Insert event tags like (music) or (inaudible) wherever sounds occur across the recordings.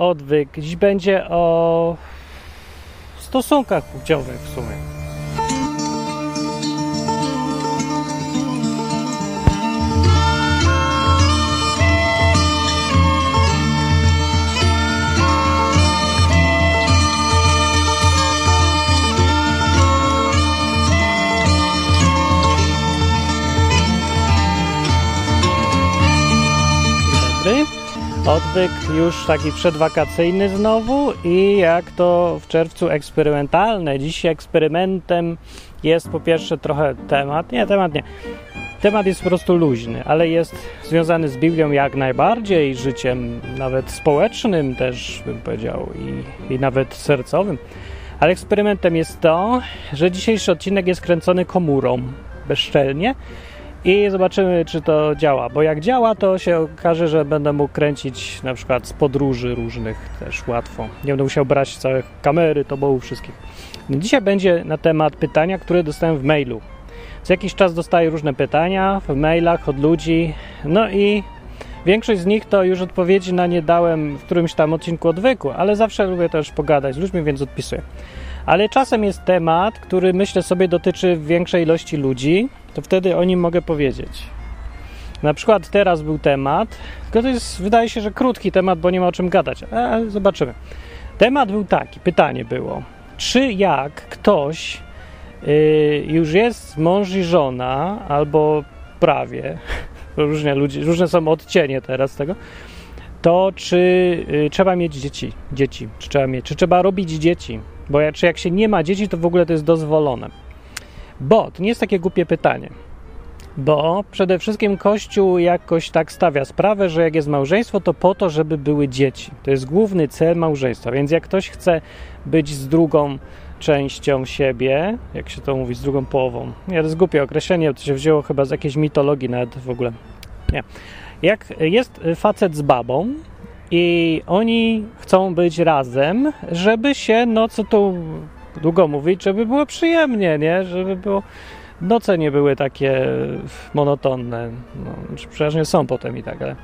odwyk. Dziś będzie o stosunkach płciowych w sumie. Odwyk już taki przedwakacyjny znowu i jak to w czerwcu eksperymentalne. Dziś eksperymentem jest po pierwsze trochę temat, nie temat nie. Temat jest po prostu luźny, ale jest związany z Biblią jak najbardziej, życiem nawet społecznym też bym powiedział i, i nawet sercowym. Ale eksperymentem jest to, że dzisiejszy odcinek jest kręcony komórą bezczelnie i zobaczymy, czy to działa. Bo jak działa, to się okaże, że będę mógł kręcić na przykład z podróży różnych też łatwo. Nie będę musiał brać całych kamery, to było wszystkich. No dzisiaj będzie na temat pytania, które dostałem w mailu. Co jakiś czas dostaję różne pytania w mailach od ludzi, no i większość z nich to już odpowiedzi na nie dałem w którymś tam odcinku odwyku, ale zawsze lubię też pogadać z ludźmi, więc odpisuję. Ale czasem jest temat, który myślę sobie dotyczy większej ilości ludzi, to wtedy o nim mogę powiedzieć. Na przykład teraz był temat, tylko to jest, wydaje się, że krótki temat, bo nie ma o czym gadać, ale zobaczymy. Temat był taki, pytanie było, czy jak ktoś yy, już jest mąż i żona, albo prawie, (laughs) różne, różne są odcienie teraz tego, to czy y, trzeba mieć dzieci, dzieci, czy trzeba mieć, czy trzeba robić dzieci, bo jak, czy jak się nie ma dzieci, to w ogóle to jest dozwolone. Bo to nie jest takie głupie pytanie. Bo przede wszystkim Kościół jakoś tak stawia sprawę, że jak jest małżeństwo, to po to, żeby były dzieci. To jest główny cel małżeństwa. Więc jak ktoś chce być z drugą częścią siebie, jak się to mówi, z drugą połową. Nie, to jest głupie określenie, to się wzięło chyba z jakiejś mitologii nawet w ogóle. Nie. Jak jest facet z babą, i oni chcą być razem, żeby się, no co tu długo mówić, żeby było przyjemnie, nie? Żeby było noce nie były takie monotonne. No, przeważnie są potem i tak, ale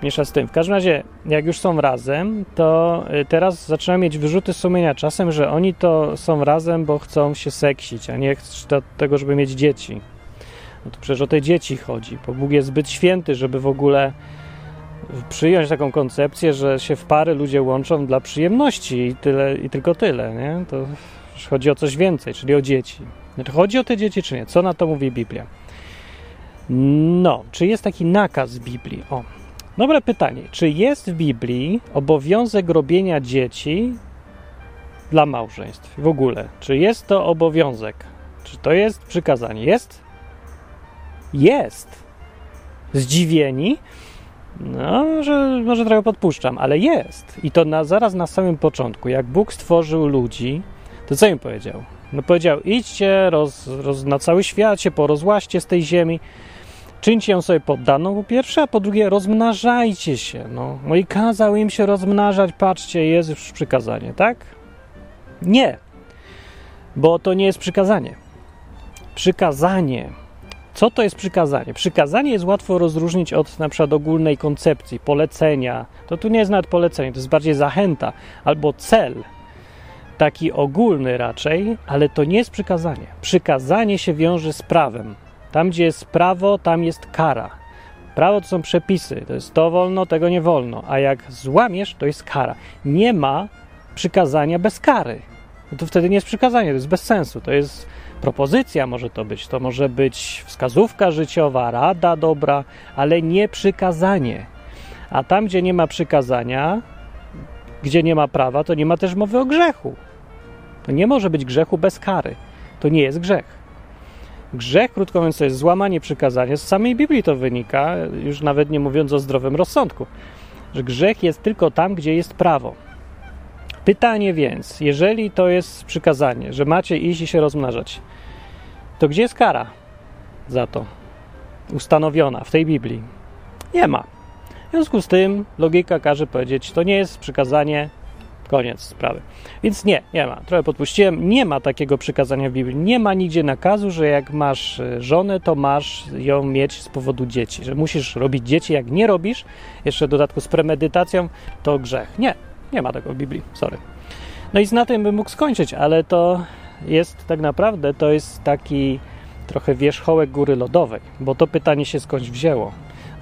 mniejsza z tym. W każdym razie, jak już są razem, to y, teraz zaczynają mieć wyrzuty sumienia czasem, że oni to są razem, bo chcą się seksić, a nie do tego, żeby mieć dzieci. No to przecież o te dzieci chodzi, bo Bóg jest zbyt święty, żeby w ogóle przyjąć taką koncepcję, że się w pary ludzie łączą dla przyjemności i tyle i tylko tyle, nie? To chodzi o coś więcej, czyli o dzieci. Znaczy, chodzi o te dzieci, czy nie? Co na to mówi Biblia? No, czy jest taki nakaz w Biblii? O, dobre pytanie. Czy jest w Biblii obowiązek robienia dzieci dla małżeństw w ogóle? Czy jest to obowiązek? Czy to jest przykazanie? Jest? Jest. Zdziwieni? No, może, może trochę podpuszczam, ale jest. I to na, zaraz na samym początku, jak Bóg stworzył ludzi, to co im powiedział? No powiedział, idźcie roz, roz, na cały świecie, porozłaście z tej ziemi, czyńcie ją sobie poddaną po pierwsze, a po drugie rozmnażajcie się. No, no i kazał im się rozmnażać, patrzcie, jest już przykazanie, tak? Nie, bo to nie jest przykazanie. Przykazanie co to jest przykazanie? Przykazanie jest łatwo rozróżnić od na przykład ogólnej koncepcji, polecenia. To tu nie jest nawet polecenie, to jest bardziej zachęta albo cel, taki ogólny raczej, ale to nie jest przykazanie. Przykazanie się wiąże z prawem. Tam, gdzie jest prawo, tam jest kara. Prawo to są przepisy, to jest to wolno, tego nie wolno, a jak złamiesz, to jest kara. Nie ma przykazania bez kary. No to wtedy nie jest przykazanie, to jest bez sensu, to jest propozycja może to być, to może być wskazówka życiowa, rada dobra, ale nie przykazanie. A tam, gdzie nie ma przykazania, gdzie nie ma prawa, to nie ma też mowy o grzechu. To nie może być grzechu bez kary. To nie jest grzech. Grzech, krótko mówiąc, to jest złamanie przykazania. Z samej Biblii to wynika, już nawet nie mówiąc o zdrowym rozsądku, że grzech jest tylko tam, gdzie jest prawo. Pytanie więc, jeżeli to jest przykazanie, że macie iść i się rozmnażać, to gdzie jest kara za to ustanowiona w tej Biblii? Nie ma. W związku z tym logika każe powiedzieć, to nie jest przykazanie, koniec sprawy. Więc nie, nie ma. Trochę podpuściłem, nie ma takiego przykazania w Biblii. Nie ma nigdzie nakazu, że jak masz e, żonę, to masz ją mieć z powodu dzieci, że musisz robić dzieci. Jak nie robisz, jeszcze w dodatku z premedytacją, to grzech. Nie, Nie ma tego w Biblii, sorry. No i na tym bym mógł skończyć, ale to jest tak naprawdę, to jest taki trochę wierzchołek góry lodowej, bo to pytanie się skądś wzięło.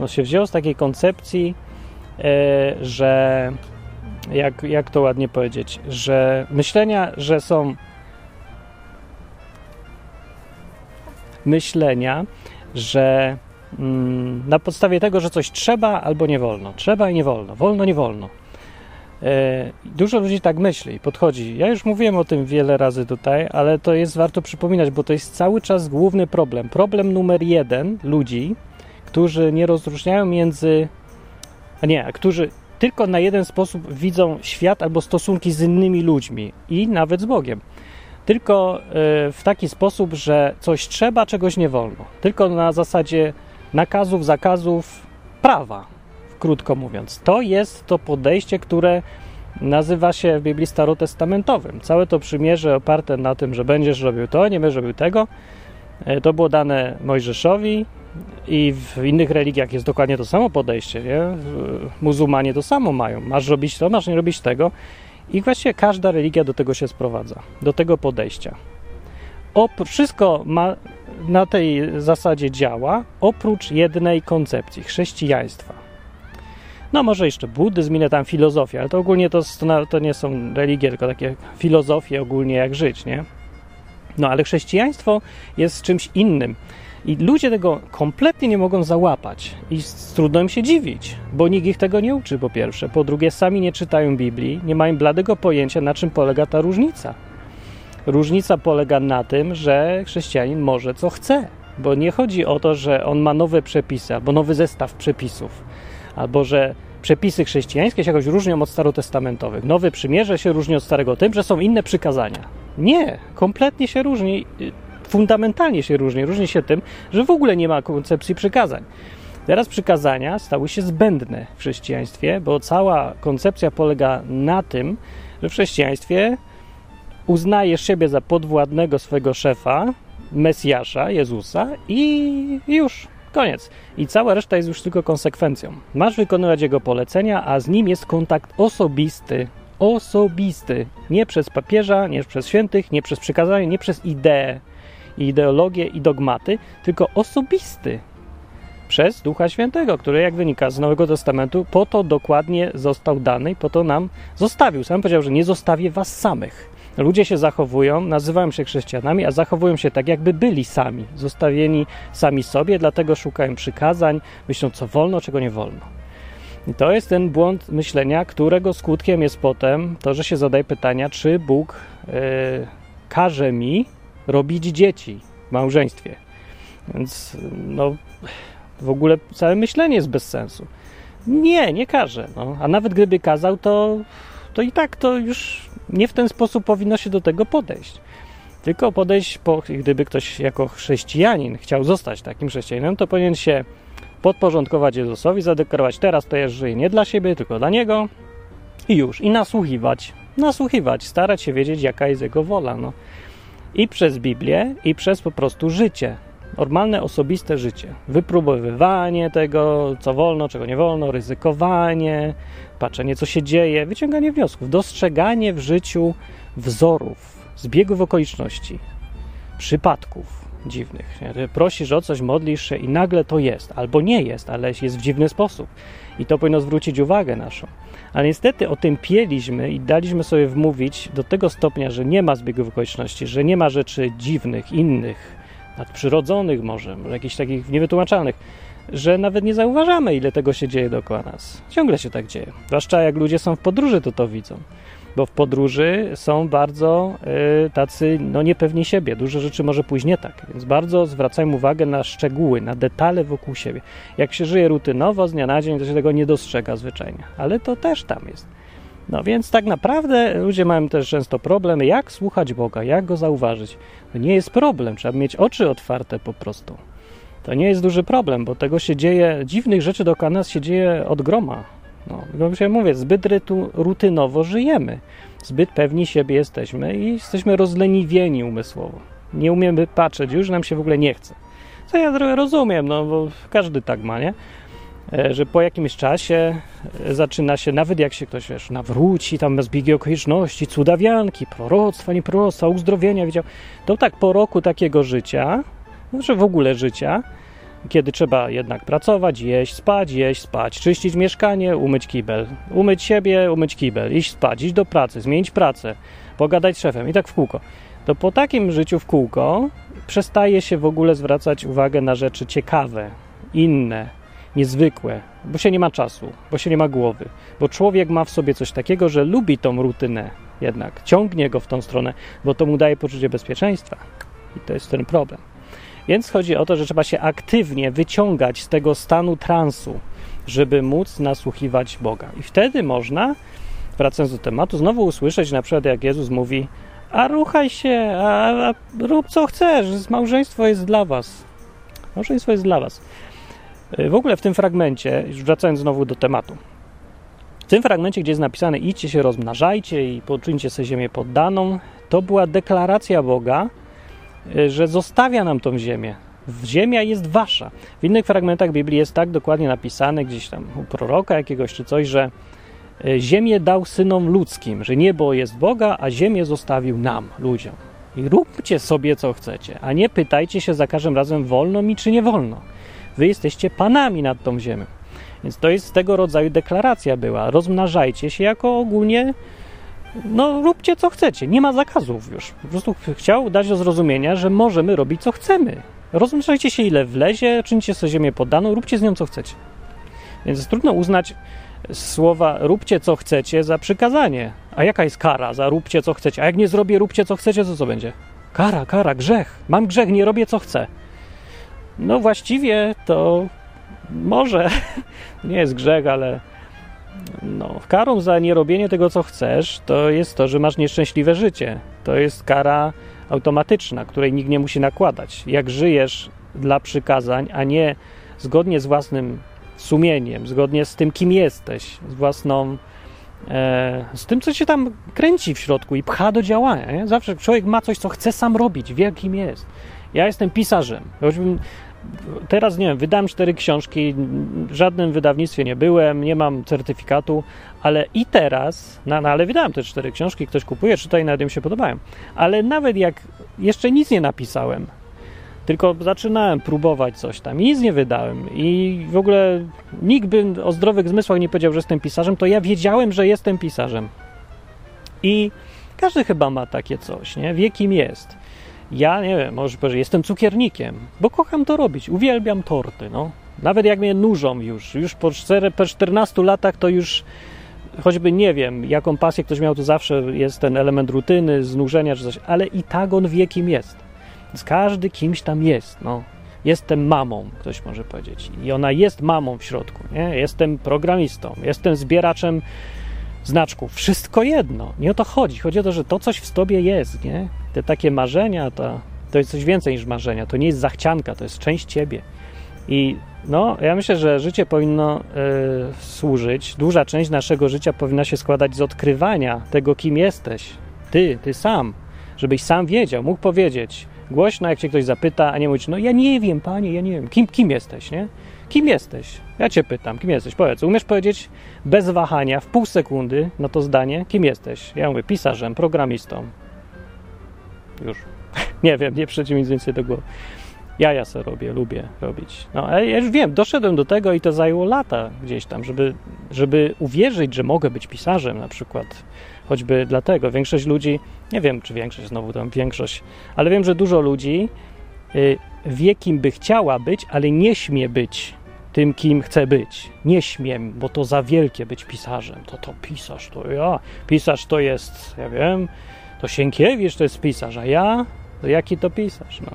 No się wzięło z takiej koncepcji, e, że jak, jak to ładnie powiedzieć, że myślenia, że są myślenia, że mm, na podstawie tego, że coś trzeba albo nie wolno, trzeba i nie wolno, wolno, nie wolno. E, dużo ludzi tak myśli podchodzi. Ja już mówiłem o tym wiele razy tutaj, ale to jest warto przypominać, bo to jest cały czas główny problem. Problem numer jeden ludzi, którzy nie rozróżniają między. A nie, którzy tylko na jeden sposób widzą świat albo stosunki z innymi ludźmi i nawet z Bogiem. Tylko e, w taki sposób, że coś trzeba, czegoś nie wolno. Tylko na zasadzie nakazów, zakazów, prawa, krótko mówiąc. To jest to podejście, które nazywa się w Biblii Starotestamentowym. Całe to przymierze oparte na tym, że będziesz robił to, nie będziesz robił tego, e, to było dane Mojżeszowi i w innych religiach jest dokładnie to samo podejście. Nie? Muzułmanie to samo mają. Masz robić to, masz nie robić tego. I właściwie każda religia do tego się sprowadza, do tego podejścia. wszystko ma, na tej zasadzie działa, oprócz jednej koncepcji chrześcijaństwa. No może jeszcze buddyzm, inne tam filozofia, ale to ogólnie to, to nie są religie, tylko takie filozofie ogólnie jak żyć, nie? No ale chrześcijaństwo jest czymś innym. I ludzie tego kompletnie nie mogą załapać i trudno im się dziwić, bo nikt ich tego nie uczy, po pierwsze. Po drugie, sami nie czytają Biblii, nie mają bladego pojęcia, na czym polega ta różnica. Różnica polega na tym, że chrześcijanin może co chce, bo nie chodzi o to, że on ma nowe przepisy albo nowy zestaw przepisów, albo że przepisy chrześcijańskie się jakoś różnią od starotestamentowych. Nowe przymierze się różni od starego tym, że są inne przykazania. Nie, kompletnie się różni fundamentalnie się różni. Różni się tym, że w ogóle nie ma koncepcji przykazań. Teraz przykazania stały się zbędne w chrześcijaństwie, bo cała koncepcja polega na tym, że w chrześcijaństwie uznajesz siebie za podwładnego swojego szefa, Mesjasza, Jezusa i już, koniec. I cała reszta jest już tylko konsekwencją. Masz wykonywać Jego polecenia, a z Nim jest kontakt osobisty. Osobisty. Nie przez papieża, nie przez świętych, nie przez przykazanie, nie przez ideę i ideologie i dogmaty, tylko osobisty przez Ducha Świętego, który, jak wynika z Nowego Testamentu, po to dokładnie został dany i po to nam zostawił. Sam powiedział, że nie zostawię was samych. Ludzie się zachowują, nazywają się chrześcijanami, a zachowują się tak, jakby byli sami, zostawieni sami sobie, dlatego szukają przykazań, myślą, co wolno, czego nie wolno. I to jest ten błąd myślenia, którego skutkiem jest potem to, że się zadaje pytania, czy Bóg yy, każe mi robić dzieci w małżeństwie. Więc no, w ogóle całe myślenie jest bez sensu. Nie, nie każe. No. A nawet gdyby kazał, to, to i tak to już nie w ten sposób powinno się do tego podejść. Tylko podejść, po, gdyby ktoś jako chrześcijanin chciał zostać takim chrześcijaninem, to powinien się podporządkować Jezusowi, zadeklarować teraz to ja żyję nie dla siebie, tylko dla Niego i już. I nasłuchiwać, nasłuchiwać, starać się wiedzieć, jaka jest Jego wola. No i przez Biblię, i przez po prostu życie. Normalne, osobiste życie. Wypróbowywanie tego, co wolno, czego nie wolno, ryzykowanie, patrzenie, co się dzieje, wyciąganie wniosków, dostrzeganie w życiu wzorów, zbiegów okoliczności, przypadków dziwnych. Prosisz o coś, modlisz się i nagle to jest, albo nie jest, ale jest w dziwny sposób. I to powinno zwrócić uwagę naszą. Ale niestety o tym pieliśmy i daliśmy sobie wmówić do tego stopnia, że nie ma zbiegów okoliczności, że nie ma rzeczy dziwnych, innych, nadprzyrodzonych może jakichś takich niewytłumaczalnych, że nawet nie zauważamy, ile tego się dzieje dookoła nas. Ciągle się tak dzieje. Zwłaszcza jak ludzie są w podróży, to to widzą. Bo w podróży są bardzo y, tacy, no niepewni siebie. Dużo rzeczy może pójść nie tak. Więc bardzo zwracajmy uwagę na szczegóły, na detale wokół siebie. Jak się żyje rutynowo, z dnia na dzień, to się tego nie dostrzega zwyczajnie. Ale to też tam jest. No więc tak naprawdę ludzie mają też często problemy, jak słuchać Boga, jak Go zauważyć. To nie jest problem, trzeba mieć oczy otwarte po prostu. To nie jest duży problem, bo tego się dzieje, dziwnych rzeczy dookoła nas się dzieje od groma. No, no ja mówię, zbyt rutynowo żyjemy, zbyt pewni siebie jesteśmy i jesteśmy rozleniwieni umysłowo. Nie umiemy patrzeć, już nam się w ogóle nie chce. Co ja rozumiem, no bo każdy tak ma, nie? e, że po jakimś czasie e, zaczyna się, nawet jak się ktoś, wiesz, nawróci, tam zbiegi okoliczności, cudawianki, proroctwa, nie proroctwa, uzdrowienia widział, to tak po roku takiego życia, znaczy w ogóle życia, kiedy trzeba jednak pracować, jeść, spać, jeść, spać, czyścić mieszkanie, umyć kibel, umyć siebie, umyć kibel, iść spać, iść do pracy, zmienić pracę, pogadać z szefem i tak w kółko. To po takim życiu w kółko przestaje się w ogóle zwracać uwagę na rzeczy ciekawe, inne, niezwykłe, bo się nie ma czasu, bo się nie ma głowy, bo człowiek ma w sobie coś takiego, że lubi tą rutynę jednak, ciągnie go w tą stronę, bo to mu daje poczucie bezpieczeństwa. I to jest ten problem. Więc chodzi o to, że trzeba się aktywnie wyciągać z tego stanu transu, żeby móc nasłuchiwać Boga. I wtedy można, wracając do tematu, znowu usłyszeć na przykład, jak Jezus mówi: A ruchaj się, a, a rób co chcesz, małżeństwo jest dla was. Małżeństwo jest dla was. W ogóle w tym fragmencie, już wracając znowu do tematu, w tym fragmencie, gdzie jest napisane idźcie się, rozmnażajcie i poczyńcie sobie ziemię poddaną, to była deklaracja Boga, Y, że zostawia nam tą ziemię. Ziemia jest wasza. W innych fragmentach Biblii jest tak dokładnie napisane, gdzieś tam u proroka jakiegoś czy coś, że y, ziemię dał synom ludzkim, że niebo jest Boga, a ziemię zostawił nam, ludziom. I róbcie sobie co chcecie, a nie pytajcie się za każdym razem wolno mi czy nie wolno. Wy jesteście panami nad tą ziemią. Więc to jest tego rodzaju deklaracja była. Rozmnażajcie się jako ogólnie no róbcie co chcecie, nie ma zakazów już. Po prostu chciał dać do zrozumienia, że możemy robić co chcemy. Rozmyślajcie się ile wlezie, czyńcie sobie ziemię poddaną, róbcie z nią co chcecie. Więc trudno uznać słowa róbcie co chcecie za przykazanie. A jaka jest kara za róbcie co chcecie? A jak nie zrobię róbcie co chcecie, to co będzie? Kara, kara, grzech. Mam grzech, nie robię co chcę. No właściwie to może (laughs) nie jest grzech, ale no, karą za nierobienie tego, co chcesz, to jest to, że masz nieszczęśliwe życie. To jest kara automatyczna, której nikt nie musi nakładać. Jak żyjesz dla przykazań, a nie zgodnie z własnym sumieniem, zgodnie z tym, kim jesteś, z własną. E, z tym, co się tam kręci w środku i pcha do działania. Nie? Zawsze człowiek ma coś, co chce sam robić, wie, kim jest. Ja jestem pisarzem. Choćbym teraz nie wiem, wydałem cztery książki, w żadnym wydawnictwie nie byłem, nie mam certyfikatu, ale i teraz, no, no ale wydałem te cztery książki, ktoś kupuje, czyta i nawet im się podobają. Ale nawet jak jeszcze nic nie napisałem, tylko zaczynałem próbować coś tam i nic nie wydałem i w ogóle nikt by o zdrowych zmysłach nie powiedział, że jestem pisarzem, to ja wiedziałem, że jestem pisarzem. I każdy chyba ma takie coś, nie? Wie kim jest. Ja nie wiem, może powiedzieć, jestem cukiernikiem, bo kocham to robić, uwielbiam torty, no. Nawet jak mnie nużą już, już po, 4, po 14 latach to już choćby nie wiem, jaką pasję ktoś miał, to zawsze jest ten element rutyny, znużenia czy coś, ale i tak on wie, kim jest. Więc każdy kimś tam jest, no. Jestem mamą, ktoś może powiedzieć. I ona jest mamą w środku, nie? Jestem programistą, jestem zbieraczem znaczków. Wszystko jedno. Nie o to chodzi. Chodzi o to, że to coś w tobie jest, nie? Te takie marzenia, to, to jest coś więcej niż marzenia. To nie jest zachcianka, to jest część ciebie. I no, ja myślę, że życie powinno y, służyć, duża część naszego życia powinna się składać z odkrywania tego, kim jesteś. Ty, ty sam. Żebyś sam wiedział, mógł powiedzieć głośno, jak cię ktoś zapyta, a nie mówić, no ja nie wiem, panie, ja nie wiem, kim, kim jesteś, nie? Kim jesteś? Ja cię pytam, kim jesteś? Powiedz, umiesz powiedzieć bez wahania, w pół sekundy na to zdanie, kim jesteś? Ja mówię, pisarzem, programistą. Już. nie wiem, nie przychodzi mi nic więcej do głowy. Ja ja sobie robię, lubię robić. No, ale ja już wiem, doszedłem do tego i to zajęło lata gdzieś tam, żeby, żeby uwierzyć, że mogę być pisarzem na przykład. Choćby dlatego większość ludzi, nie wiem czy większość, znowu tam większość, ale wiem, że dużo ludzi y, wie, kim by chciała być, ale nie śmie być tym, kim chce być. Nie śmiem, bo to za wielkie być pisarzem. To to pisarz, to ja. Pisarz to jest, ja wiem, to Sienkiewicz to jest pisarz, a ja? To jaki to pisarz? No.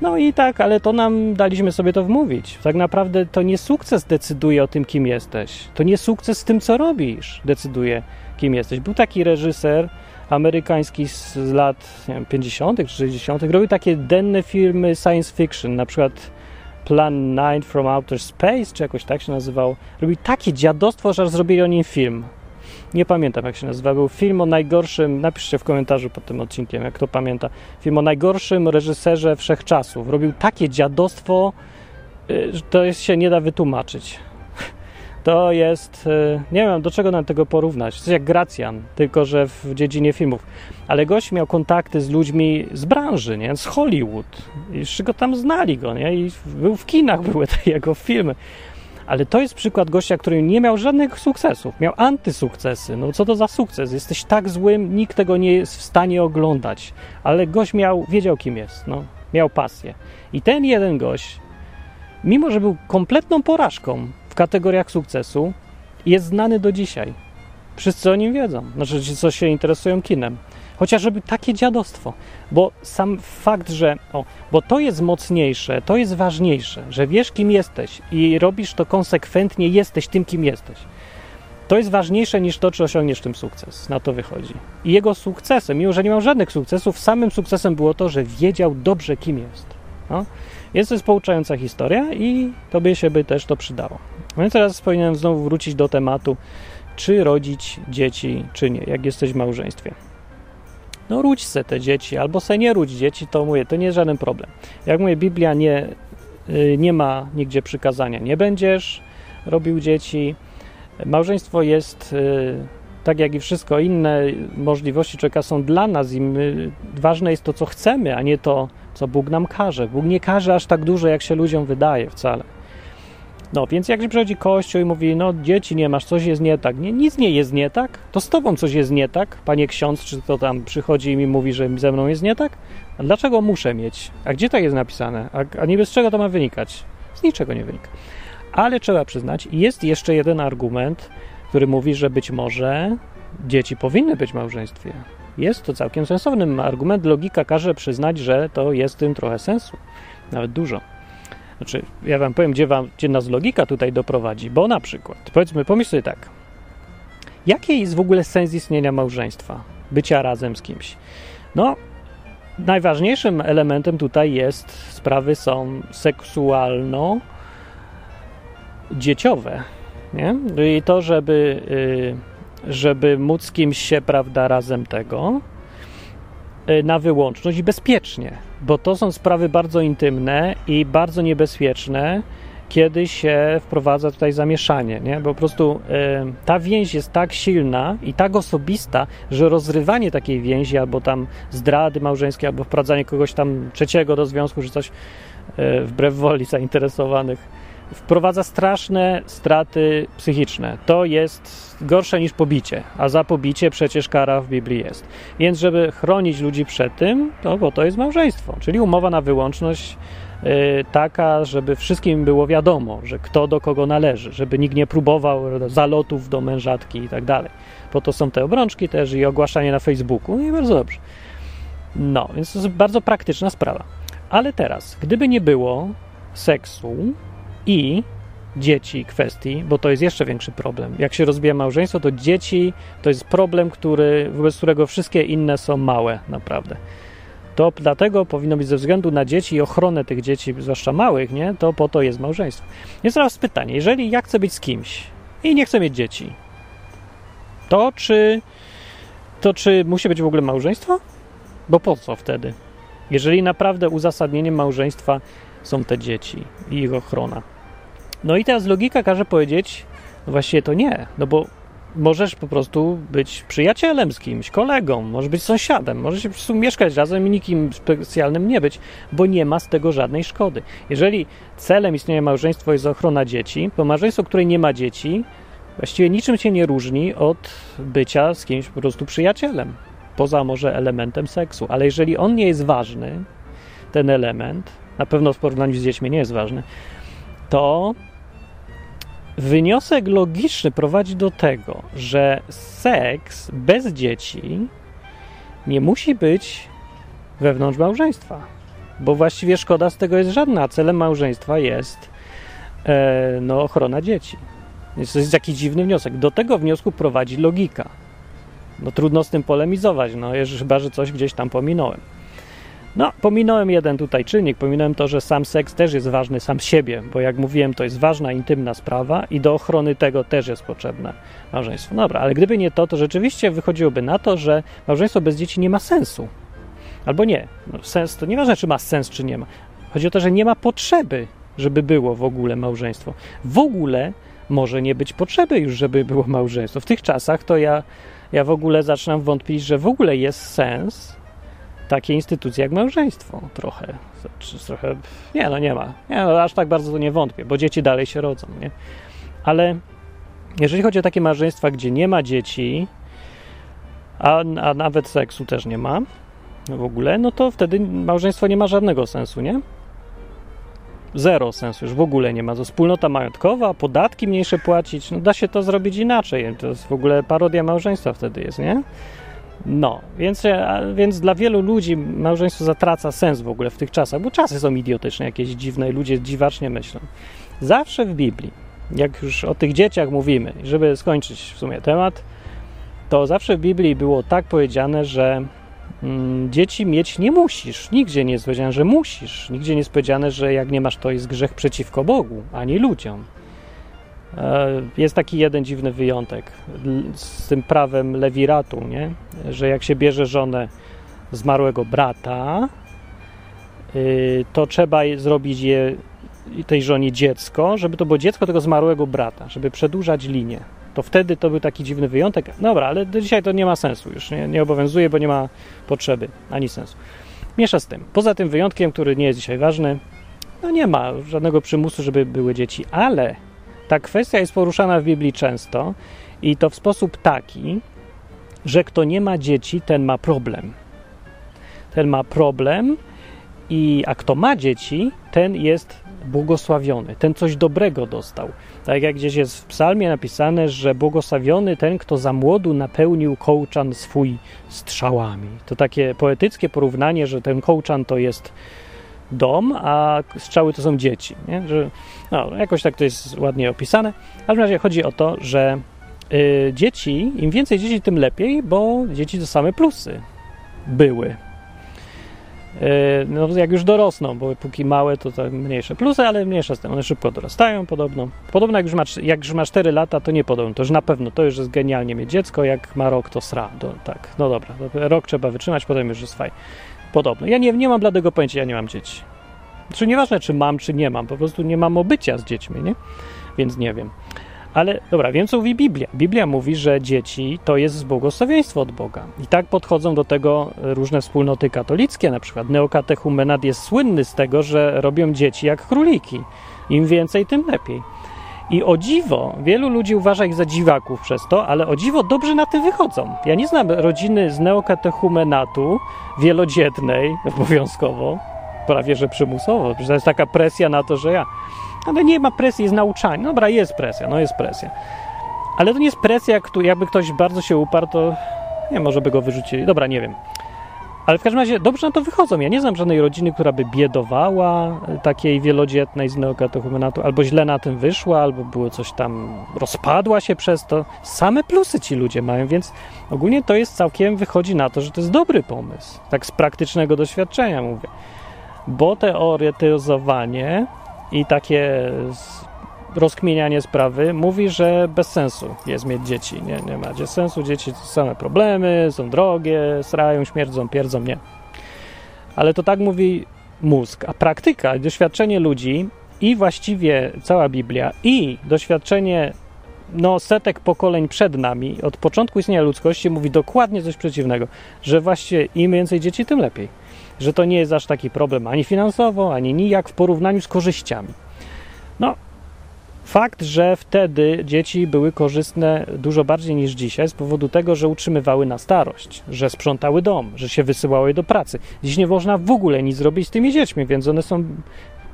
No i tak, ale to nam daliśmy sobie to wmówić. Tak naprawdę to nie sukces decyduje o tym, kim jesteś. To nie sukces z tym, co robisz, decyduje, kim jesteś. Był taki reżyser amerykański z lat wiem, 50. czy 60. robił takie denne filmy science fiction, na przykład Plan 9 from Outer Space, czy jakoś tak się nazywał. Robił takie dziadostwo, że zrobili o nim film. Nie pamiętam jak się nazywa. Był film o najgorszym, napiszcie w komentarzu pod tym odcinkiem, jak to pamięta. Film o najgorszym reżyserze wszechczasów. Robił takie dziadostwo, y, to jest, się nie da wytłumaczyć. (laughs) To jest, y, nie wiem do czego nam tego porównać. To jest jak Gracjan, tylko że w dziedzinie filmów. Ale gość miał kontakty z ludźmi z branży, nie? z Hollywood. I jeszcze go tam znali go, nie? I był w kinach, były te jego filmy. Ale to jest przykład gościa, który nie miał żadnych sukcesów, miał antysukcesy. No co to za sukces? Jesteś tak złym, nikt tego nie jest w stanie oglądać. Ale gość miał, wiedział kim jest, no, miał pasję. I ten jeden gość, mimo że był kompletną porażką w kategoriach sukcesu, jest znany do dzisiaj. Wszyscy o nim wiedzą, znaczy ci, co się interesują kinem. Chociażby takie dziadostwo, bo sam fakt, że. O, bo to jest mocniejsze, to jest ważniejsze, że wiesz, kim jesteś i robisz to konsekwentnie, jesteś tym, kim jesteś. To jest ważniejsze niż to, czy osiągniesz tym sukces. Na to wychodzi. I jego sukcesem, mimo że nie miał żadnych sukcesów, samym sukcesem było to, że wiedział dobrze, kim jest. No? Jest to jest pouczająca historia i tobie się by też to przydało. No więc teraz powinienem znowu wrócić do tematu, czy rodzić dzieci, czy nie, jak jesteś w małżeństwie no ródź se te dzieci, albo se nie ródź dzieci, to mówię, to nie jest żaden problem. Jak mówię, Biblia nie, y, nie ma nigdzie przykazania, nie będziesz robił dzieci. Małżeństwo jest, y, tak jak i wszystko inne, możliwości człowieka są dla nas i my, ważne jest to, co chcemy, a nie to, co Bóg nam każe. Bóg nie każe aż tak dużo, jak się ludziom wydaje wcale. No, więc jak przychodzi Kościół i mówi, no dzieci nie masz, coś jest nie tak. Nie, nic nie jest nie tak, to z tobą coś jest nie tak, panie ksiądz, czy to tam przychodzi i mi mówi, że ze mną jest nie tak? A dlaczego muszę mieć? A gdzie to jest napisane? A, a niby z czego to ma wynikać? Z niczego nie wynika. Ale trzeba przyznać, jest jeszcze jeden argument, który mówi, że być może dzieci powinny być w małżeństwie. Jest to całkiem sensowny argument. Logika każe przyznać, że to jest w tym trochę sensu. Nawet dużo. Znaczy, ja wam powiem, gdzie, wam, gdzie nas logika tutaj doprowadzi, bo na przykład, powiedzmy, pomyśl sobie tak, jaki jest w ogóle sens istnienia małżeństwa, bycia razem z kimś? No, najważniejszym elementem tutaj jest, sprawy są seksualno-dzieciowe, nie? I to, żeby, y, żeby móc kimś się, prawda, razem tego, y, na wyłączność i bezpiecznie, bo to są sprawy bardzo intymne i bardzo niebezpieczne, kiedy się wprowadza tutaj zamieszanie, nie? bo po prostu y, ta więź jest tak silna i tak osobista, że rozrywanie takiej więzi, albo tam zdrady małżeńskie, albo wprowadzanie kogoś tam trzeciego do związku, czy coś y, wbrew woli zainteresowanych, wprowadza straszne straty psychiczne. To jest gorsze niż pobicie, a za pobicie przecież kara w Biblii jest. Więc, żeby chronić ludzi przed tym, to, bo to jest małżeństwo, czyli umowa na wyłączność yy, taka, żeby wszystkim było wiadomo, że kto do kogo należy, żeby nikt nie próbował zalotów do mężatki i tak dalej. Po to są te obrączki też i ogłaszanie na Facebooku no i bardzo dobrze. No, więc to jest bardzo praktyczna sprawa. Ale teraz, gdyby nie było seksu, i dzieci kwestii, bo to jest jeszcze większy problem. Jak się rozbija małżeństwo, to dzieci to jest problem, który, wobec którego wszystkie inne są małe, naprawdę. To dlatego powinno być ze względu na dzieci i ochronę tych dzieci, zwłaszcza małych, nie? To po to jest małżeństwo. Więc teraz pytanie, jeżeli ja chcę być z kimś i nie chcę mieć dzieci, to czy to czy musi być w ogóle małżeństwo? Bo po co wtedy? Jeżeli naprawdę uzasadnieniem małżeństwa są te dzieci i ich ochrona. No i teraz logika każe powiedzieć, no właściwie to nie, no bo możesz po prostu być przyjacielem z kimś, kolegą, możesz być sąsiadem, możesz się po prostu mieszkać razem i nikim specjalnym nie być, bo nie ma z tego żadnej szkody. Jeżeli celem istnienia małżeństwa jest ochrona dzieci, to małżeństwo, które nie ma dzieci, właściwie niczym się nie różni od bycia z kimś po prostu przyjacielem, poza może elementem seksu. Ale jeżeli on nie jest ważny, ten element, na pewno w porównaniu z dziećmi nie jest ważny, to Wyniosek logiczny prowadzi do tego, że seks bez dzieci nie musi być wewnątrz małżeństwa, bo właściwie szkoda z tego jest żadna. Celem małżeństwa jest e, no, ochrona dzieci. Więc to jest jakiś dziwny wniosek. Do tego wniosku prowadzi logika. No trudno z tym polemizować, no, chyba, że coś gdzieś tam pominąłem. No, pominąłem jeden tutaj czynnik, pominąłem to, że sam seks też jest ważny sam siebie, bo jak mówiłem, to jest ważna, intymna sprawa i do ochrony tego też jest potrzebne małżeństwo. Dobra, ale gdyby nie to, to rzeczywiście wychodziłoby na to, że małżeństwo bez dzieci nie ma sensu. Albo nie. No, sens to nieważne, czy ma sens, czy nie ma. Chodzi o to, że nie ma potrzeby, żeby było w ogóle małżeństwo. W ogóle może nie być potrzeby już, żeby było małżeństwo. W tych czasach to ja, ja w ogóle zaczynam wątpić, że w ogóle jest sens takiej instytucji jak małżeństwo. Trochę. trochę nie, no nie ma. Nie, no, aż tak bardzo to nie wątpię, bo dzieci dalej się rodzą, nie? Ale jeżeli chodzi o takie małżeństwa, gdzie nie ma dzieci, a, a nawet seksu też nie ma w ogóle, no to wtedy małżeństwo nie ma żadnego sensu, nie? Zero sensu, już w ogóle nie ma. To wspólnota majątkowa, podatki mniejsze płacić, no da się to zrobić inaczej. To jest w ogóle parodia małżeństwa wtedy jest, nie? No, więc, więc dla wielu ludzi małżeństwo zatraca sens w ogóle w tych czasach, bo czasy są idiotyczne, jakieś dziwne, ludzie dziwacznie myślą. Zawsze w Biblii, jak już o tych dzieciach mówimy, żeby skończyć w sumie temat, to zawsze w Biblii było tak powiedziane, że mm, dzieci mieć nie musisz. Nigdzie nie jest powiedziane, że musisz. Nigdzie nie jest powiedziane, że jak nie masz, to jest grzech przeciwko Bogu, ani ludziom. E, jest taki jeden dziwny wyjątek z tym prawem lewiratu, nie? że jak się bierze żonę zmarłego brata, y, to trzeba zrobić je, tej żonie dziecko, żeby to było dziecko tego zmarłego brata, żeby przedłużać linię. To wtedy to był taki dziwny wyjątek. Dobra, ale dzisiaj to nie ma sensu już, nie, nie obowiązuje, bo nie ma potrzeby ani sensu. Miesza z tym. Poza tym wyjątkiem, który nie jest dzisiaj ważny, no nie ma żadnego przymusu, żeby były dzieci, ale ta kwestia jest poruszana w Biblii często i to w sposób taki, że kto nie ma dzieci, ten ma problem. Ten ma problem, i, a kto ma dzieci, ten jest błogosławiony, ten coś dobrego dostał. Tak jak gdzieś jest w psalmie napisane, że błogosławiony ten, kto za młodu napełnił kołczan swój strzałami. To takie poetyckie porównanie, że ten kołczan to jest dom, a strzały to są dzieci. Nie? Że, no, jakoś tak to jest ładnie opisane. W każdym razie chodzi o to, że y, dzieci, im więcej dzieci, tym lepiej, bo dzieci to same plusy były. Y, no, jak już dorosną, bo póki małe, to, to mniejsze plusy, ale mniejsze z tym. One szybko dorastają, podobno. Podobno jak już, ma, jak już ma 4 lata, to nie podobno. To już na pewno to już jest genialnie mieć dziecko. Jak ma rok, to sra. Tak, no dobra. Rok trzeba wytrzymać, potem już jest fajnie. Podobno. Ja nie, nie mam bladego pojęcia, ja nie mam dzieci. Znaczy nieważne, czy mam, czy nie mam, po prostu nie mam obycia z dziećmi, nie? Więc nie wiem. Ale dobra, wiem, co mówi Biblia. Biblia mówi, że dzieci to jest błogosławieństwo od Boga. I tak podchodzą do tego różne wspólnoty katolickie, na przykład Neokatechumenat jest słynny z tego, że robią dzieci jak króliki. Im więcej, tym lepiej. I o dziwo, wielu ludzi uważa ich za dziwaków przez to, ale o dziwo dobrze na tym wychodzą. Ja nie znam rodziny z neokatechumenatu wielodzietnej (laughs) obowiązkowo, prawie że przymusowo. To jest taka presja na to, że ja. Ale nie ma presji, jest nauczanie. Dobra, jest presja, no jest presja. Ale to nie jest presja, jakby ktoś bardzo się uparł, to nie, może by go wyrzucili. Dobra, nie wiem. Ale w każdym razie dobrze na to wychodzą. Ja nie znam żadnej rodziny, która by biedowała e, takiej wielodzietnej z neokatechumenatu, albo źle na tym wyszła, albo było coś tam, rozpadła się przez to. Same plusy ci ludzie mają, więc ogólnie to jest całkiem, wychodzi na to, że to jest dobry pomysł. Tak z praktycznego doświadczenia mówię. Bo teoretyzowanie i takie rozkminianie sprawy mówi, że bez sensu jest mieć dzieci. Nie, nie ma sensu, dzieci to same problemy, są drogie, srają, śmierdzą, pierdzą, nie. Ale to tak mówi mózg, a praktyka, doświadczenie ludzi i właściwie cała Biblia i doświadczenie no, setek pokoleń przed nami, od początku istnienia ludzkości, mówi dokładnie coś przeciwnego, że właściwie im więcej dzieci, tym lepiej. Że to nie jest aż taki problem ani finansowo, ani nijak w porównaniu z korzyściami. No, Fakt, że wtedy dzieci były korzystne dużo bardziej niż dzisiaj z powodu tego, że utrzymywały na starość, że sprzątały dom, że się wysyłały do pracy. Dziś nie można w ogóle nic zrobić z tymi dziećmi, więc one są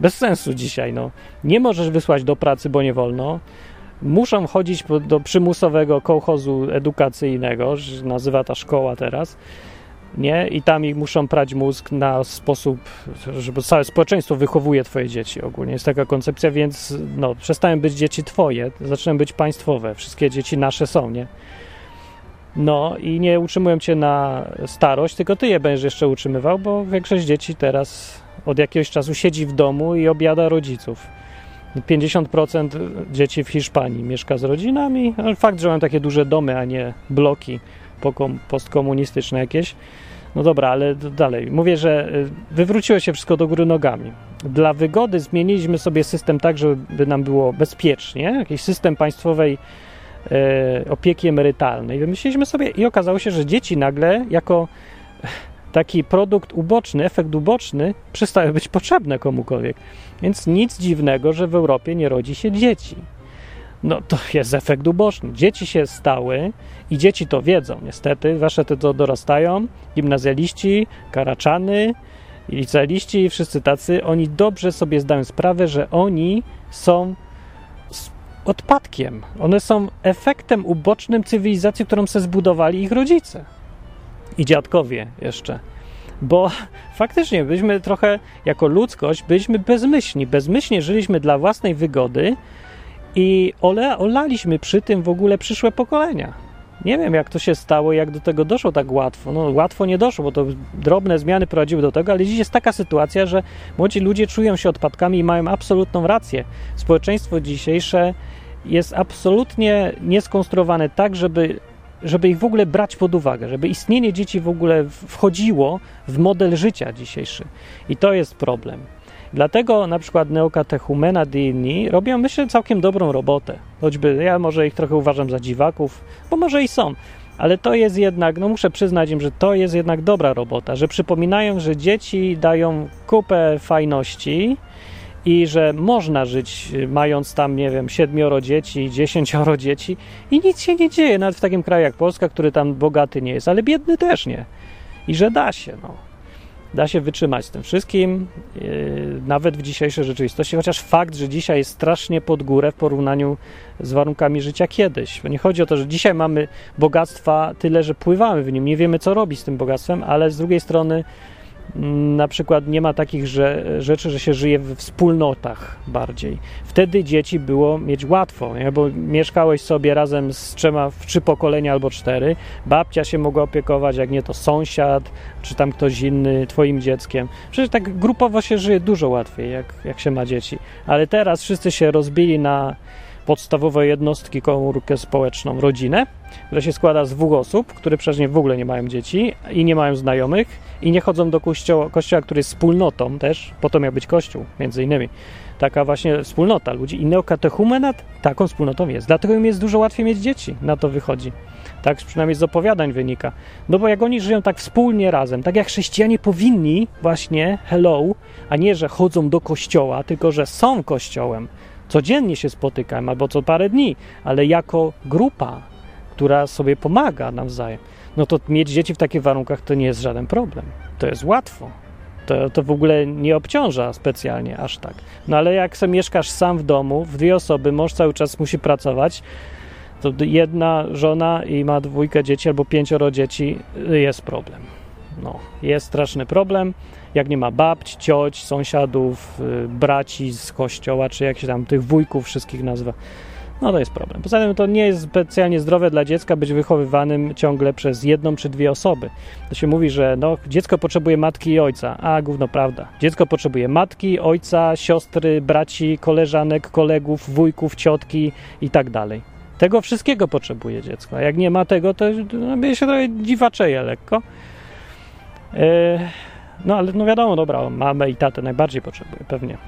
bez sensu dzisiaj. No. Nie możesz wysłać do pracy, bo nie wolno. Muszą chodzić do przymusowego kołchozu edukacyjnego, nazywa ta szkoła teraz nie? I tam ich muszą prać mózg na sposób, żeby całe społeczeństwo wychowuje twoje dzieci ogólnie. Jest taka koncepcja, więc no, przestają być dzieci twoje, zaczynają być państwowe. Wszystkie dzieci nasze są, nie? No i nie utrzymują cię na starość, tylko ty je będziesz jeszcze utrzymywał, bo większość dzieci teraz od jakiegoś czasu siedzi w domu i obiada rodziców. 50% dzieci w Hiszpanii mieszka z rodzinami, fakt, że mają takie duże domy, a nie bloki postkomunistyczne jakieś, No dobra, ale dalej. Mówię, że y, wywróciło się wszystko do góry nogami. Dla wygody zmieniliśmy sobie system tak, żeby nam było bezpiecznie. Jakiś system państwowej e, opieki emerytalnej. Wymyśliliśmy sobie i okazało się, że dzieci nagle jako taki produkt uboczny, efekt uboczny przestały być potrzebne komukolwiek. Więc nic dziwnego, że w Europie nie rodzi się dzieci. No to jest efekt uboczny. Dzieci się stały i dzieci to wiedzą, niestety. Wasze te to dorastają, gimnazjaliści, karaczany, licealiści i wszyscy tacy, oni dobrze sobie zdają sprawę, że oni są odpadkiem. One są efektem ubocznym cywilizacji, którą sobie zbudowali ich rodzice i dziadkowie jeszcze. Bo (laughs) faktycznie byliśmy trochę, jako ludzkość, byliśmy bezmyślni. Bezmyślnie żyliśmy dla własnej wygody i ole, olaliśmy przy tym w ogóle przyszłe pokolenia. Nie wiem, jak to się stało, jak do tego doszło tak łatwo. No, łatwo nie doszło, bo to drobne zmiany prowadziły do tego, ale dziś jest taka sytuacja, że młodzi ludzie czują się odpadkami i mają absolutną rację. Społeczeństwo dzisiejsze jest absolutnie nieskonstruowane tak, żeby żeby ich w ogóle brać pod uwagę, żeby istnienie dzieci w ogóle wchodziło w model życia dzisiejszy. I to jest problem. Dlatego na przykład neokatechumena i inni robią, myślę, całkiem dobrą robotę. Choćby ja może ich trochę uważam za dziwaków, bo może i są. Ale to jest jednak, no muszę przyznać im, że to jest jednak dobra robota, że przypominają, że dzieci dają kupę fajności, i że można żyć y, mając tam, nie wiem, siedmioro dzieci, dziesięcioro dzieci i nic się nie dzieje, nawet w takim kraju jak Polska, który tam bogaty nie jest, ale biedny też nie. I że da się, no. Da się wytrzymać z tym wszystkim, yy, nawet w dzisiejszej rzeczywistości, chociaż fakt, że dzisiaj jest strasznie pod górę w porównaniu z warunkami życia kiedyś. Bo nie chodzi o to, że dzisiaj mamy bogactwa tyle, że pływamy w nim, nie wiemy co robić z tym bogactwem, ale z drugiej strony na przykład nie ma takich że, rzeczy, że się żyje w wspólnotach bardziej. Wtedy dzieci było mieć łatwo, nie? bo mieszkałeś sobie razem z trzema, trzy pokolenia albo cztery, babcia się mogła opiekować, jak nie to sąsiad, czy tam ktoś inny twoim dzieckiem. Przecież tak grupowo się żyje dużo łatwiej, jak, jak się ma dzieci. Ale teraz wszyscy się rozbili na podstawowe jednostki, komórkę społeczną, rodzinę, która się składa z dwóch osób, które przecież w ogóle nie mają dzieci i nie mają znajomych i nie chodzą do kościoła, kościoła który jest wspólnotą też, po to miał być kościół, między innymi. Taka właśnie wspólnota ludzi. I neokatechumenat taką wspólnotą jest. Dlatego im jest dużo łatwiej mieć dzieci, na to wychodzi. Tak przynajmniej z opowiadań wynika. No bo jak oni żyją tak wspólnie razem, tak jak chrześcijanie powinni właśnie, hello, a nie, że chodzą do kościoła, tylko że są kościołem, codziennie się spotykamy albo co parę dni, ale jako grupa, która sobie pomaga nawzajem, no to mieć dzieci w takich warunkach to nie jest żaden problem. To jest łatwo. To, to w ogóle nie obciąża specjalnie aż tak. No ale jak sobie mieszkasz sam w domu, w dwie osoby, mąż cały czas musi pracować, to jedna żona i ma dwójkę dzieci albo pięcioro dzieci, jest problem. No, jest straszny problem jak nie ma babć, cioć, sąsiadów, y, braci z kościoła, czy jak się tam tych wujków wszystkich nazywa, no to jest problem. Poza tym to nie jest specjalnie zdrowe dla dziecka być wychowywanym ciągle przez jedną czy dwie osoby. To się mówi, że no, dziecko potrzebuje matki i ojca, a gówno prawda. Dziecko potrzebuje matki, ojca, siostry, braci, koleżanek, kolegów, wujków, ciotki i tak dalej. Tego wszystkiego potrzebuje dziecko. A jak nie ma tego, to no, się trochę dziwaczeje lekko. Yy, no ale no wiadomo, dobra, mamę i tatę najbardziej potrzebuje, pewnie.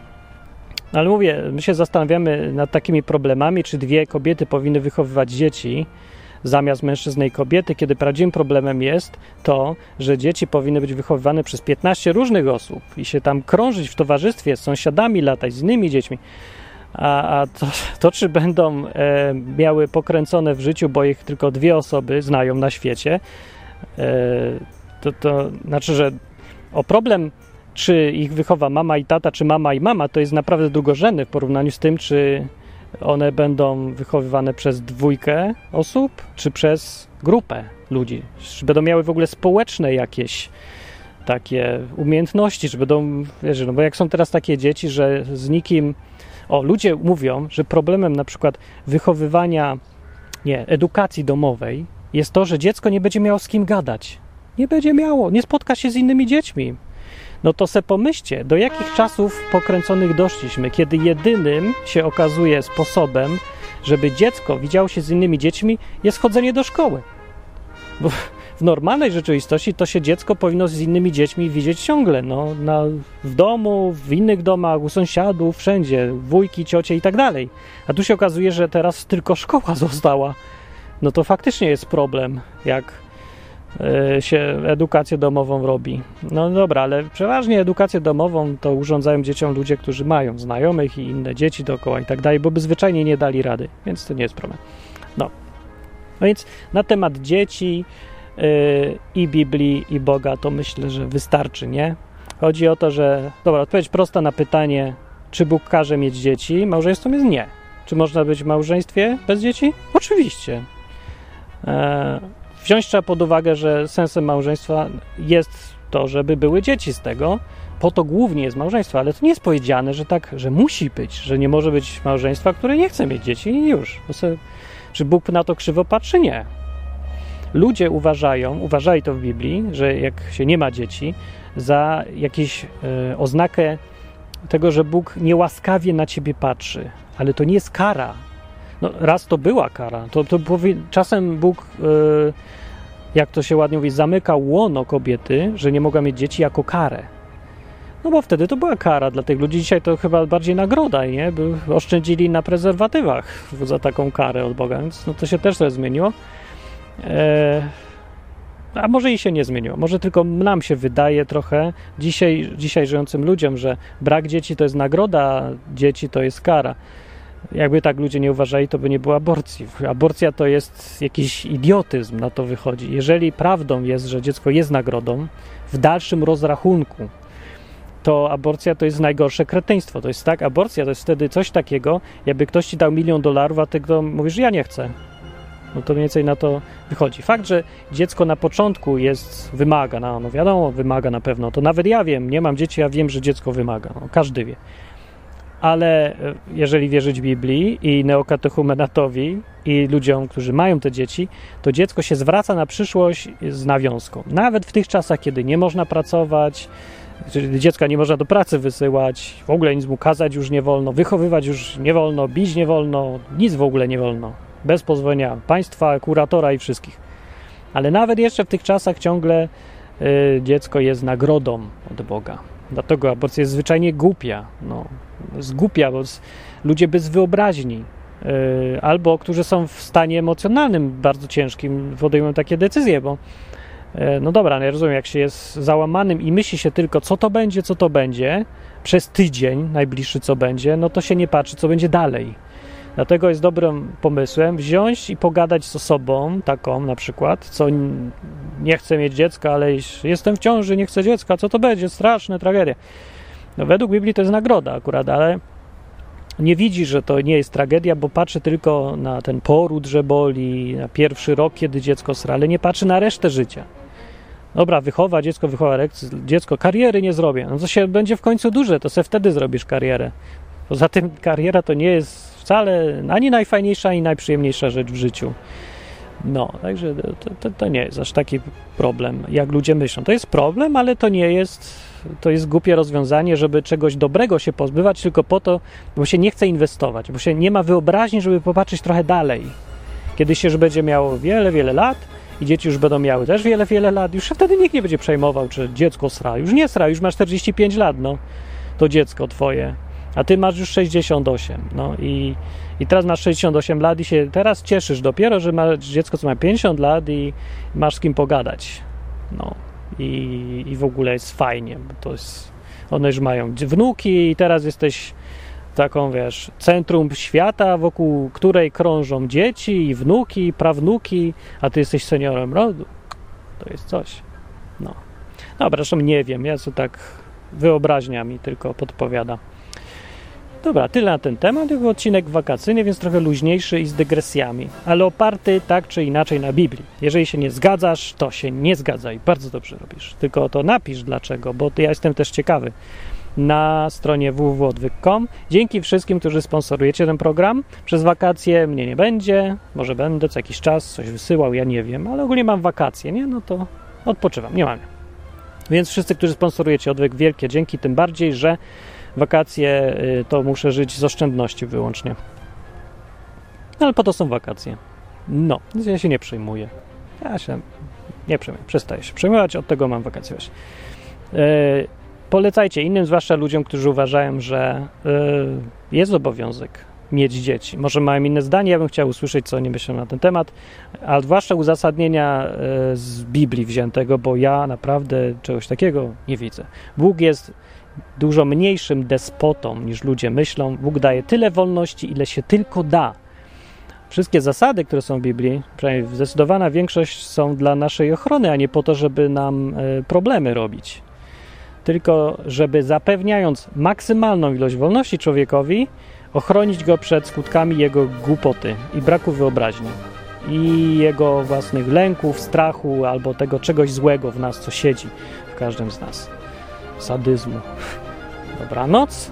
Ale mówię, my się zastanawiamy nad takimi problemami, czy dwie kobiety powinny wychowywać dzieci zamiast mężczyzny i kobiety, kiedy prawdziwym problemem jest to, że dzieci powinny być wychowywane przez 15 różnych osób i się tam krążyć w towarzystwie z sąsiadami, latać z innymi dziećmi. A, a to, to, czy będą e, miały pokręcone w życiu, bo ich tylko dwie osoby znają na świecie, e, to, to znaczy, że o problem, czy ich wychowa mama i tata, czy mama i mama, to jest naprawdę drugorzędny w porównaniu z tym, czy one będą wychowywane przez dwójkę osób, czy przez grupę ludzi. Czy będą miały w ogóle społeczne jakieś takie umiejętności, czy będą, wiesz, no bo jak są teraz takie dzieci, że z nikim, o, ludzie mówią, że problemem na przykład wychowywania, nie, edukacji domowej jest to, że dziecko nie będzie miało z kim gadać nie będzie miało, nie spotka się z innymi dziećmi. No to se pomyślcie, do jakich czasów pokręconych doszliśmy, kiedy jedynym się okazuje sposobem, żeby dziecko widziało się z innymi dziećmi, jest chodzenie do szkoły. Bo w normalnej rzeczywistości to się dziecko powinno z innymi dziećmi widzieć ciągle, no, na, w domu, w innych domach, u sąsiadów, wszędzie, wujki, ciocie i tak dalej. A tu się okazuje, że teraz tylko szkoła (laughs) została. No to faktycznie jest problem, jak się edukację domową robi. No dobra, ale przeważnie edukację domową to urządzają dzieciom ludzie, którzy mają znajomych i inne dzieci dookoła i tak dalej, bo by zwyczajnie nie dali rady, więc to nie jest problem. No. No więc na temat dzieci yy, i Biblii i Boga to myślę, że wystarczy, nie? Chodzi o to, że dobra, odpowiedź prosta na pytanie, czy Bóg każe mieć dzieci? Małżeństwem jest nie. Czy można być w małżeństwie bez dzieci? Oczywiście. E, wziąć trzeba pod uwagę, że sensem małżeństwa jest to, żeby były dzieci z tego. Po to głównie jest małżeństwo, ale to nie jest powiedziane, że tak, że musi być, że nie może być małżeństwa, które nie chce mieć dzieci i już. Czy Bóg na to krzywo patrzy? Nie. Ludzie uważają, uważali to w Biblii, że jak się nie ma dzieci, za jakąś e, oznakę tego, że Bóg niełaskawie na ciebie patrzy. Ale to nie jest kara, no, raz to była kara. To, to powie, czasem Bóg, yy, jak to się ładnie mówi, zamykał łono kobiety, że nie mogła mieć dzieci jako karę. No bo wtedy to była kara dla tych ludzi. Dzisiaj to chyba bardziej nagroda, nie? By oszczędzili na prezerwatywach za taką karę od Boga, więc no to się też trochę zmieniło. E, a może i się nie zmieniło. Może tylko nam się wydaje trochę, dzisiaj, dzisiaj żyjącym ludziom, że brak dzieci to jest nagroda, dzieci to jest kara. Jakby tak ludzie nie uważali, to by nie było aborcji. Aborcja to jest jakiś idiotyzm, na to wychodzi. Jeżeli prawdą jest, że dziecko jest nagrodą, w dalszym rozrachunku, to aborcja to jest najgorsze kretyństwo. To jest tak, aborcja to jest wtedy coś takiego, jakby ktoś ci dał milion dolarów, a ty to mówisz, ja nie chcę. No to mniej więcej na to wychodzi. Fakt, że dziecko na początku jest, wymaga, no, no wiadomo, wymaga na pewno, to nawet ja wiem, nie mam dzieci, ja wiem, że dziecko wymaga, no, każdy wie ale e, jeżeli wierzyć Biblii i neokatechumenotowi i ludziom, którzy mają te dzieci, to dziecko się zwraca na przyszłość z nawiązką. Nawet w tych czasach, kiedy nie można pracować, czyli dziecka nie można do pracy wysyłać, w ogóle nic mu kazać już nie wolno, wychowywać już nie wolno, bić nie wolno, nic w ogóle nie wolno, bez pozwolenia państwa, kuratora i wszystkich. Ale nawet jeszcze w tych czasach ciągle y, dziecko jest nagrodą od Boga. Dlatego aborcja jest zwyczajnie głupia. No, zgłupia, bo ludzie bez wyobraźni yy, albo którzy są w stanie emocjonalnym bardzo ciężkim podejmują takie decyzje, bo yy, no dobra, no ja rozumiem, jak się jest załamanym i myśli się tylko, co to będzie, co to będzie, przez tydzień najbliższy co będzie, no to się nie patrzy, co będzie dalej. Dlatego jest dobrym pomysłem wziąć i pogadać z osobą taką na przykład, co nie chce mieć dziecka, ale jestem w ciąży, nie chcę dziecka, co to będzie? Straszne, tragedia. No według Biblii to jest nagroda akurat, ale nie widzi, że to nie jest tragedia, bo patrzy tylko na ten poród, że boli, na pierwszy rok, kiedy dziecko sra, ale nie patrzy na resztę życia. Dobra, wychowa dziecko, wychowa dziecko, kariery nie zrobię. No to się będzie w końcu duże, to se wtedy zrobisz karierę. Poza tym kariera to nie jest wcale ani najfajniejsza, ani najprzyjemniejsza rzecz w życiu. No, także to, to, to nie jest aż taki problem, jak ludzie myślą. To jest problem, ale to nie jest to jest głupie rozwiązanie, żeby czegoś dobrego się pozbywać tylko po to, bo się nie chce inwestować, bo się nie ma wyobraźni, żeby popatrzeć trochę dalej. Kiedy się już będzie miało wiele, wiele lat i dzieci już będą miały też wiele, wiele lat, już wtedy nikt nie będzie przejmował, czy dziecko sra. Już nie sra, już ma 45 lat, no. To dziecko twoje. A ty masz już 68, no i, i teraz masz 68 lat i się teraz cieszysz dopiero, że masz dziecko, co ma 50 lat i masz z kim pogadać. No, i, i w ogóle jest fajnie, bo to jest, one już mają wnuki i teraz jesteś taką, wiesz, centrum świata, wokół której krążą dzieci i wnuki, i prawnuki, a ty jesteś seniorem rodu. To jest coś. No. Dobra, zresztą nie wiem, ja co tak wyobraźnia mi tylko podpowiada. Dobra, tyle na ten temat. To odcinek wakacyjny, więc trochę luźniejszy i z dygresjami, ale oparty tak czy inaczej na Biblii. Jeżeli się nie zgadzasz, to się nie zgadzaj. Bardzo dobrze robisz. Tylko to napisz dlaczego, bo ja jestem też ciekawy. Na stronie www.odwyk.com. Dzięki wszystkim, którzy sponsorujecie ten program. Przez wakacje mnie nie będzie, może będę co jakiś czas coś wysyłał, ja nie wiem, ale ogólnie mam wakacje, nie? No to odpoczywam, nie mam. Więc wszyscy, którzy sponsorujecie Odwyk, wielkie dzięki, tym bardziej, że wakacje y, to muszę żyć z oszczędności wyłącznie. Ale po to są wakacje. No, ja się nie przejmuję. Ja się nie przejmuję, przestaję się przejmować, od tego mam wakacje właśnie. E, polecajcie innym, zwłaszcza ludziom, którzy uważają, że e, jest obowiązek mieć dzieci. Może mają inne zdanie, ja bym chciał usłyszeć, co oni myślą na ten temat, a zwłaszcza uzasadnienia z Biblii wziętego, bo ja naprawdę czegoś takiego nie widzę. Bóg jest dużo mniejszym despotą niż ludzie myślą. Bóg daje tyle wolności, ile się tylko da. Wszystkie zasady, które są w Biblii, przynajmniej zdecydowana większość, są dla naszej ochrony, a nie po to, żeby nam e, problemy robić. Tylko, żeby zapewniając maksymalną ilość wolności człowiekowi, ochronić go przed skutkami jego głupoty i braku wyobraźni i jego własnych lęków, strachu albo tego czegoś złego w nas, co siedzi w każdym z nas. Sadyzmu. Dobranoc.